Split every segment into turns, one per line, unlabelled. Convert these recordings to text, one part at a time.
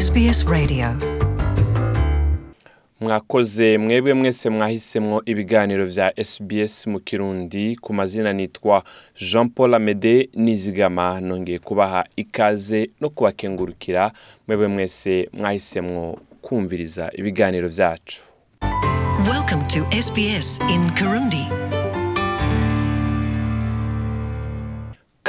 SBS Radio.
Mwakoze mwebwe mwese mwahisemwo ibiganiro vya SBS mu kirundi. Ku mazina nitwa Jean Paul Amede nizigama. Nongeye kubaha ikaze no kubakengurukira. Mwebwe mwese mwahisemwo kumviriza ibiganiro vyacu.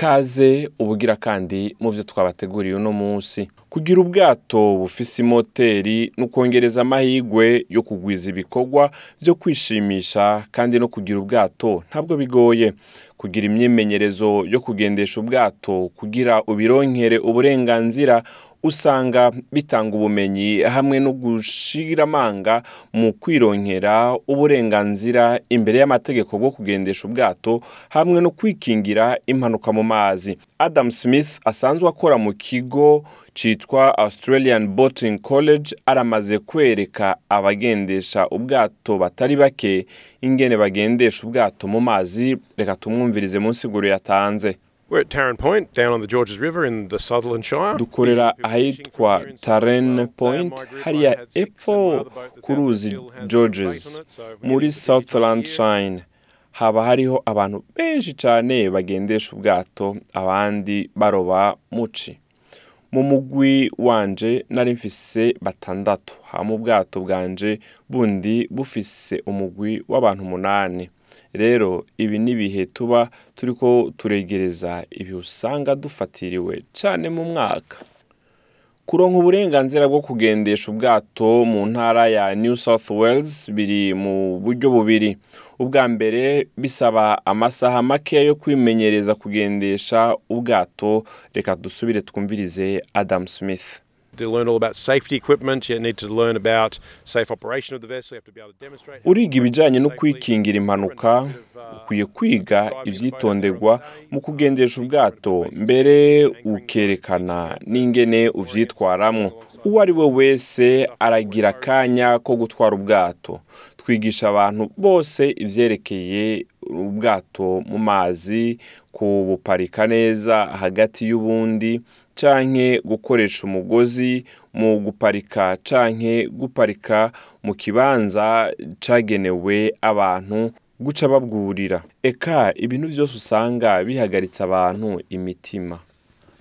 Welcome to SBS in Kirundi
kaze ubugira kandi mu vyo twabateguriye uno munsi. Kugira ubwato bufise imoteri no kongereza amahigwe yo kugwiza ibikorwa vyo kwishimisha kandi no kugira ubwato ntabwo bigoye. Kugira imyimenyerezo yo kugendesha ubwato kugira ubironkere uburenganzira usanga bitanga ubumenyi hamwe no gushira amanga mu kwironkera uburenganzira imbere y'amategeko bwo kugendesha ubwato hamwe no kwikingira impanuka mu mazi. Adam smith asanzwe akora mu kigo citwa australian boating college aramaze kwereka abagendesha ubwato batari bake ingene bagendesha ubwato mu mazi. Reka tumwumvirize mu nsiguro yatanze.
We're at Tarrant Point, down on the Georges River in the Sutherland Shire.
dukorera ahitwa Taren Point. Hariya epfo ku ruzi Georges muri Shine haba hariho abantu benshi cyane bagendesha ubwato abandi baroba muci. Mu mugwi wanje nari mfise batandatu. Hama ubwato bwanje bundi bufise umugwi w'abantu umunani rero ibi ni ibihe tuba turiko turegereza ibi usanga dufatiriwe cyane mu mwaka? Kuronka uburenganzira bwo kugendesha ubwato mu ntara ya New South Wales biri mu buryo bubiri. Ubwa mbere bisaba amasaha makeya yo kwimenyereza kugendesha ubwato. Reka dusubire twumvirize Adam Smith.
To learn all about safety equipment, you need to learn about safe operation of the vessel. You have to be able to demonstrate. how
uriga ibijyanye no kwikingira impanuka ukwiye kwiga ivyitonderwa mu kugendesha ubwato mbere ukerekana n'ingene uvyitwaramwo. uwo ari we wese aragira akanya ko gutwara ubwato. Twigisha abantu bose ivyerekeye ubwato mu mazi kubuparika neza hagati y'ubundi canke gukoresha umugozi mu guparika canke guparika mu kibanza cagenewe abantu guca babwurira. Eka ibintu vyose usanga bihagaritse abantu imitima.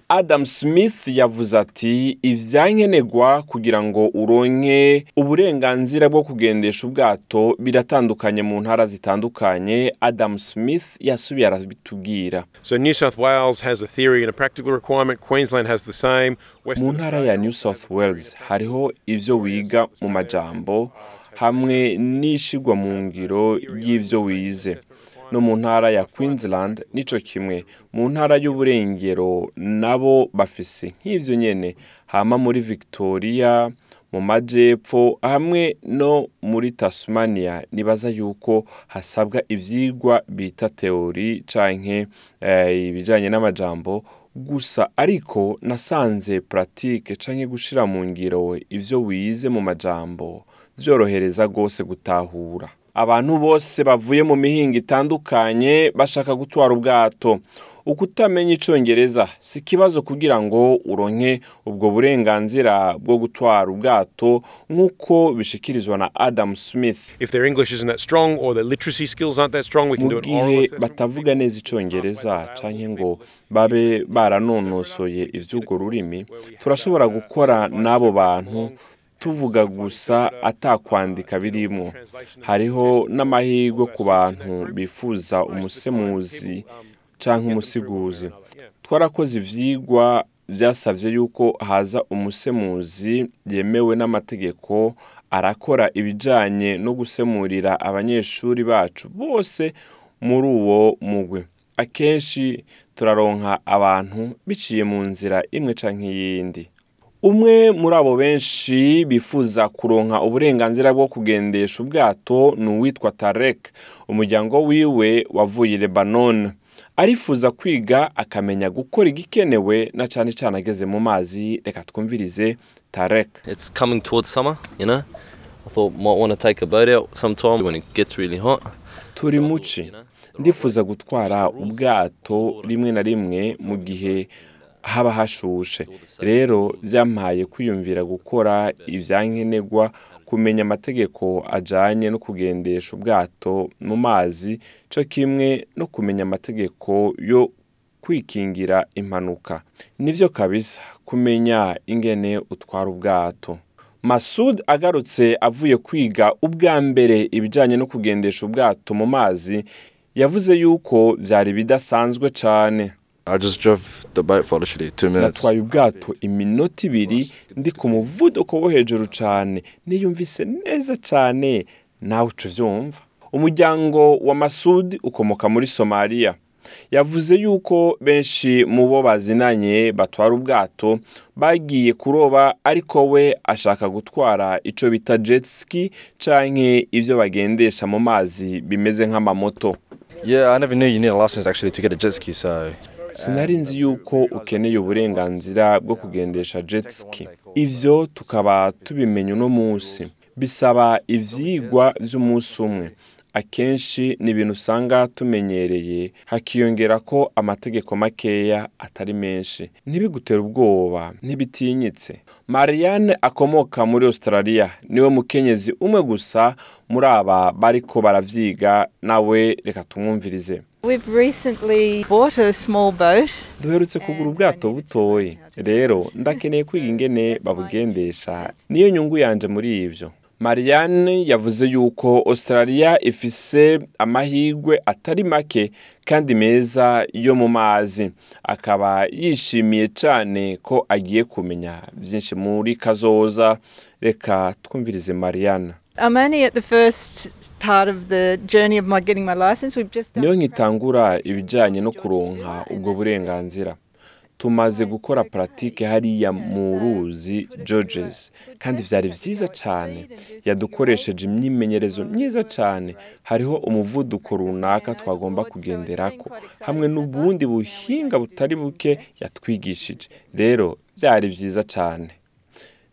Adam Smith yavuze ati ivyankenerwa kugira ngo uronke uburenganzira bwo kugendesha ubwato biratandukanye mu ntara zitandukanye Adam Smith yasubiye arabitubwira
So New South Wales has a theory and a practical requirement. Queensland has the same.
mu ntara ya New South Wales hariho ivyo wiga mu majambo hamwe n'ishigwa mu ngiro y'ivyo wize no mu ntara ya Queensland nico kimwe. Mu ntara y'uburengero nabo bafise nk'ivyo nyene. Hama muri Victoria mu majepfo hamwe no muri Tasmania nibaza yuko hasabwa ivyigwa bita teori canke eh, ibijanye n'amajambo. Gusa ariko nasanze pratique canke gushira mu ngiro ivyo wize mu majambo vyorohereza gose gutahura. Abantu bose bavuye mu mihingo itandukanye bashaka gutwara ubwato. Ukutamenya icongereza si ikibazo kugira ngo uronke ubwo burenganzira bwo gutwara ubwato nk'uko bishikirizwa na Adam Smith. Mu gihe batavuga neza icongereza canke ngo babe baranonosoye ivy'urwo rurimi turashobora gukora n'abo bantu tuvuga gusa atakwandika birimwo hariho n'amahirwe ku bantu bifuza umusemuzi canke umusiguzi twarakoze ivyigwa vyasavye yuko haza umusemuzi yemewe n'amategeko arakora ibijanye no gusemurira abanyeshuri bacu bose muri uwo mugwi. Akenshi turaronka abantu biciye mu nzira imwe canke iyindi. Umwe muri abo benshi bifuza kuronka uburenganzira bwo kugendesha ubwato ni uwitwa tarek umuryango wiwe wavuye i lebanon. Arifuza kwiga akamenya gukora igikenewe na cane cane ageze mu mazi. Reka twumvirize tarek.
It's coming towards summer, you know. I thought might want to take a boat out sometime when it gets really hot.
turi muci. ndifuza gutwara ubwato rimwe na rimwe mu gihe haba hashushe. Rero byampaye kwiyumvira gukora ibyankenerwa kumenya amategeko ajanye no kugendesha ubwato mu mazi co kimwe no kumenya amategeko yo kwikingira impanuka. Nivyo kabisa kumenya ingene utwara ubwato. Masud agarutse avuye kwiga ubwa mbere ibijyanye no kugendesha ubwato mu mazi yavuze yuko byari bidasanzwe cyane Natwaye ubwato iminota ibiri ndi ku muvuduko wo hejuru cyane niyumvise neza cyane nawe uca ubyumva umuryango wa masudi ukomoka muri somaliya yavuze yuko benshi mu bo bazinanye batwara ubwato bagiye kuroba ariko we ashaka gutwara icyo bita jet ski canke ibyo bagendesha mu mazi bimeze nk'amamoto. Sinari nzi yuko ukeneye uburenganzira bwo kugendesha jet ski. Ivyo tukaba tubimenya uno munsi. Bisaba ivyigwa vy'umunsi umwe. Akenshi ni ibintu usanga tumenyereye hakiyongera ko amategeko makeya atari menshi. Ntibigutere ubwoba ntibitinyitse. Marianne akomoka muri australia. Niwe mukenyezi umwe gusa muri aba bariko baravyiga. Nawe reka tumwumvirize.
We've recently bought a small boat.
duherutse kugura ubwato butoyi. rero ndakeneye kwiga ingene babugendesha. Niyo nyungu yanje muri ivyo. Marianne yavuze yuko australia ifise amahirwe atari make kandi meza yo mu mazi. Akaba yishimiye cyane ko agiye kumenya byinshi muri kazoza. Reka twumvirize marianne.
I'm only at the first part of the journey of my getting my license. We've just
niyo nkitangura ibijyanye no kuronka ubwo burenganzira. Tumaze gukora paratike hariya mu ruzi Georges. Kandi byari byiza cyane. Yadukoresheje imyimenyerezo myiza cyane. Hariho umuvuduko runaka twagomba kugenderako. Hamwe n'ubundi buhinga butari buke yatwigishije. Rero byari byiza cyane.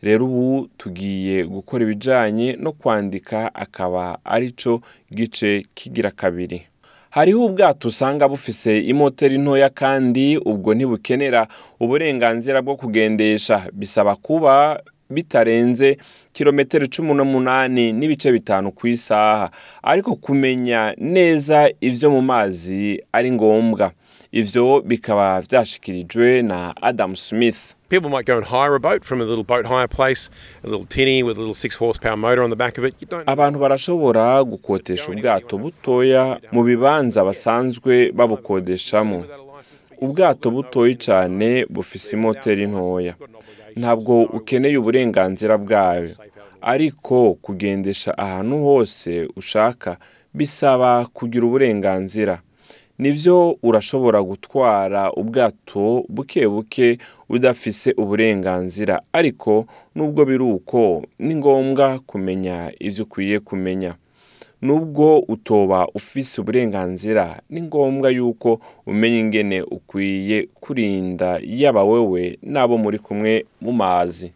Rero ubu tugiye gukora ibijyanye no kwandika akaba arico gice kigira kabiri. Hariho ubwato usanga bufise imoteri ntoya kandi ubwo ntibukenera uburenganzira bwo kugendesha. Bisaba kuba bitarenze kilometero cumi n'umunani n'ibice bitanu ku isaha. Ariko kumenya neza ibyo mu mazi ari ngombwa. Ivyo bikaba vyashikirijwe na adam smith.
People might go and hire a boat from a little boat hire place, a little tinny with a little six horsepower motor on the back of it. You don't
abantu barashobora gukotesha ubwato butoya mu bibanza basanzwe babukodeshamo. Ubwato butoya cyane bufise imoteri ntoya. Ntabwo ukeneye uburenganzira bwayo. Ariko kugendesha ahantu hose ushaka bisaba kugira uburenganzira. Ni byo urashobora gutwara ubwato buke buke udafise uburenganzira. Ariko nubwo biri uko ni ngombwa kumenya ibyo ukwiye kumenya. Nubwo utoba ufise uburenganzira ni ngombwa yuko umenya ingene ukwiye kurinda yaba wewe n'abo muri kumwe mu mazi.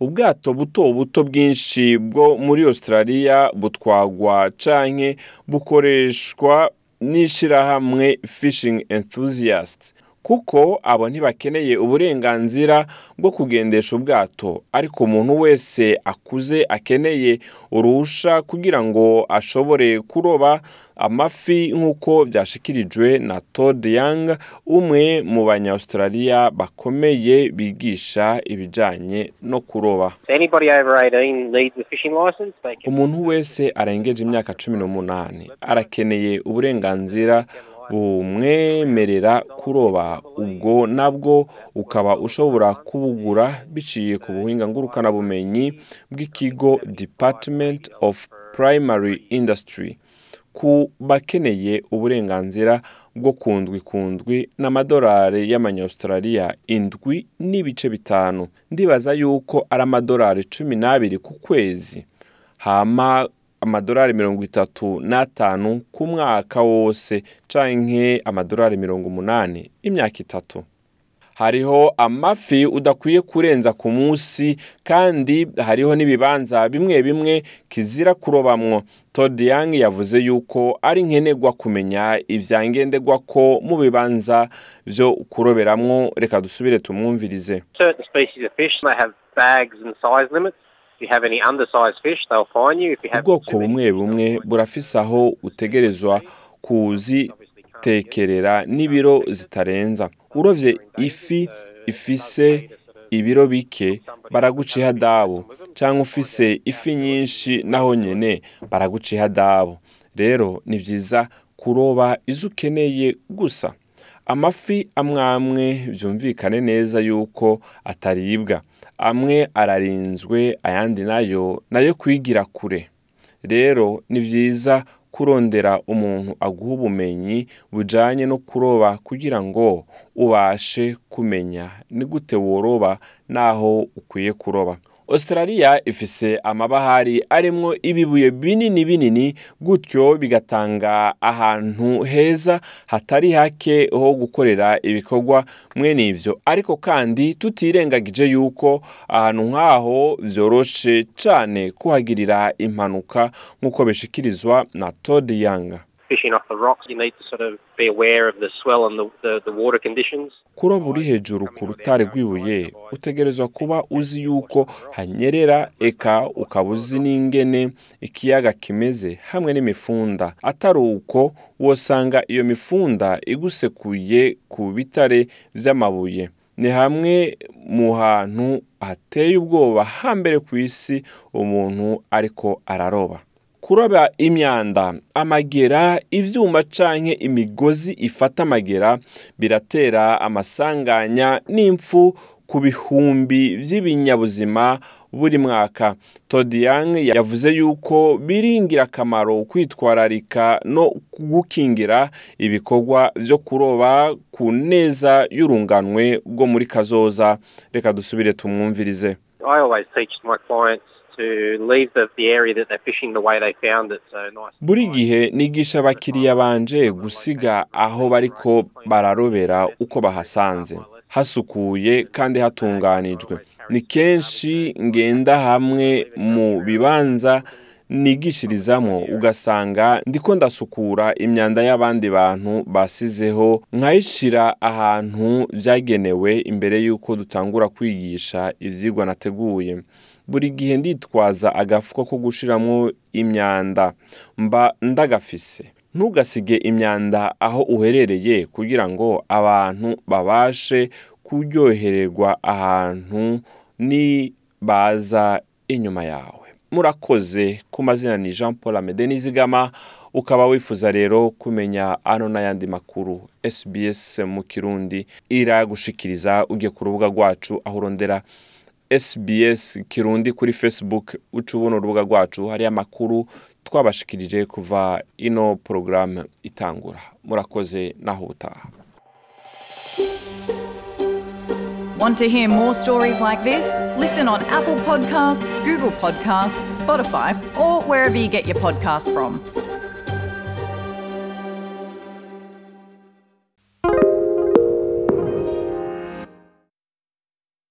Ubwato buto buto bwinshi bwo muri australia butwagwa canke bukoreshwa n'ishirahamwe fishing enthusiasts. Kuko abo ntibakeneye uburenganzira bwo kugendesha ubwato ariko umuntu wese akuze akeneye uruhusha kugira ngo ashobore kuroba amafi nk'uko byashikirijwe na Todd Young umwe mu banya-Australia bakomeye bigisha ibijyanye no kuroba
Anybody over 18 needs a fishing license. They can
umuntu wese arengeje imyaka cumi n'umunani arakeneye uburenganzira bumwemerera kuroba. Ubwo nabwo ukaba ushobora kubugura biciye ku buhinga ngurukanabumenyi bw'ikigo department of primary industry. Ku bakeneye uburenganzira bwo kundwi kundwi n'amadolari y'amanyaustraliya indwi n'ibice bitanu. Ndibaza yuko ari amadolari cumi n'abiri ku kwezi. Hama amadolari mirongo itatu n'atanu ku mwaka wose canke amadolari mirongo umunani imyaka itatu. Hariho amafi udakwiye kurenza ku munsi kandi hariho n'ibibanza bimwe bimwe kizira kurobamwo. Todd Young yavuze yuko ari nkenerwa kumenya ivyangendegwa ko mu bibanza vyo kuroberamwo. Reka dusubire tumwumvirize. Ubwoko bumwe bumwe burafise aho utegerezwa kuzitekerera n'ibiro zitarenza. Urovye ifi ifise ibiro bike baraguca ihadabu cyangwa ufise ifi nyinshi naho nyene baraguca ihadabu rero ni vyiza kuroba izo ukeneye gusa. Amafi amwe amwe byumvikane neza yuko ataribwa. Amwe ararinzwe ayandi na yo na yo kwigira kure. Rero ni byiza kurondera umuntu aguha ubumenyi bujanye no kuroba kugira ngo ubashe kumenya. Ni gute woroba n'aho ukwiye kuroba? Australia ifise amabahari arimwo ibibuye binini binini gutyo bigatanga ahantu heza hatari hake ho gukorera ibikorwa. Mwene ivyo ariko kandi tutirengagije yuko ahantu nk'aho vyoroshe cane kuhagirira impanuka nk'uko bishikirizwa na Todd Young.
Fishing off the rocks, you need to sort of be aware of the swell and the, the, the water conditions.
kuroba uri hejuru ku rutare rw'ibuye utegerezwa kuba uzi yuko hanyerera eka ukaba uzi n'ingene ikiyaga kimeze hamwe n'imifunda. Atari uko wosanga iyo mifunda igusekuye ku bitare vy'amabuye ni hamwe mu hantu hateye ubwoba hambere ku isi umuntu ariko araroba. Kuroba imyanda. Amagera ivyuma canke imigozi ifata amagera biratera amasanganya n'impfu ku bihumbi vy'ibinyabuzima buri mwaka. Todd Young yavuze yuko biri ingirakamaro kwitwararika no gukingira ibikorwa vyo kuroba ku neza y'urunganwe rwo muri kazoza. Reka dusubire tumwumvirize.
I always teach my clients to leave the, the area that they're fishing the way they found it. So nice. and
buri gihe nigisha abakiriya banje gusiga aho bariko bararobera uko bahasanze hasukuye kandi hatunganijwe ni kenshi ngenda hamwe mu bibanza nigishirizamo ugasanga ndiko ndasukura imyanda y'abandi bantu basizeho nkayishira ahantu vyagenewe imbere y'uko dutangura kwigisha ivyigwa nateguye buri gihe nditwaza agafuko ko gushiramwo imyanda. Mba ndagafise. Ntugasige imyanda aho uherereye kugira ngo abantu babashe kuryohererwa ahantu ni baza inyuma yawe. Murakoze. Ku mazina ni jean paul amede nizigama. Ukaba wifuza rero kumenya ano n'ayandi makuru. Sbs mu kirundi iragushikiriza ugiye ku rubuga rwacu aho urondera SBS Kirundi kuri Facebook uca ubona urubuga rwacu hariyo amakuru twabashikirije kuva ino porogaramu itangura murakoze naho ubutaha
Want to hear more stories like this? Listen on Apple Podcasts, Google Podcasts, Spotify, or wherever you get your podcasts from.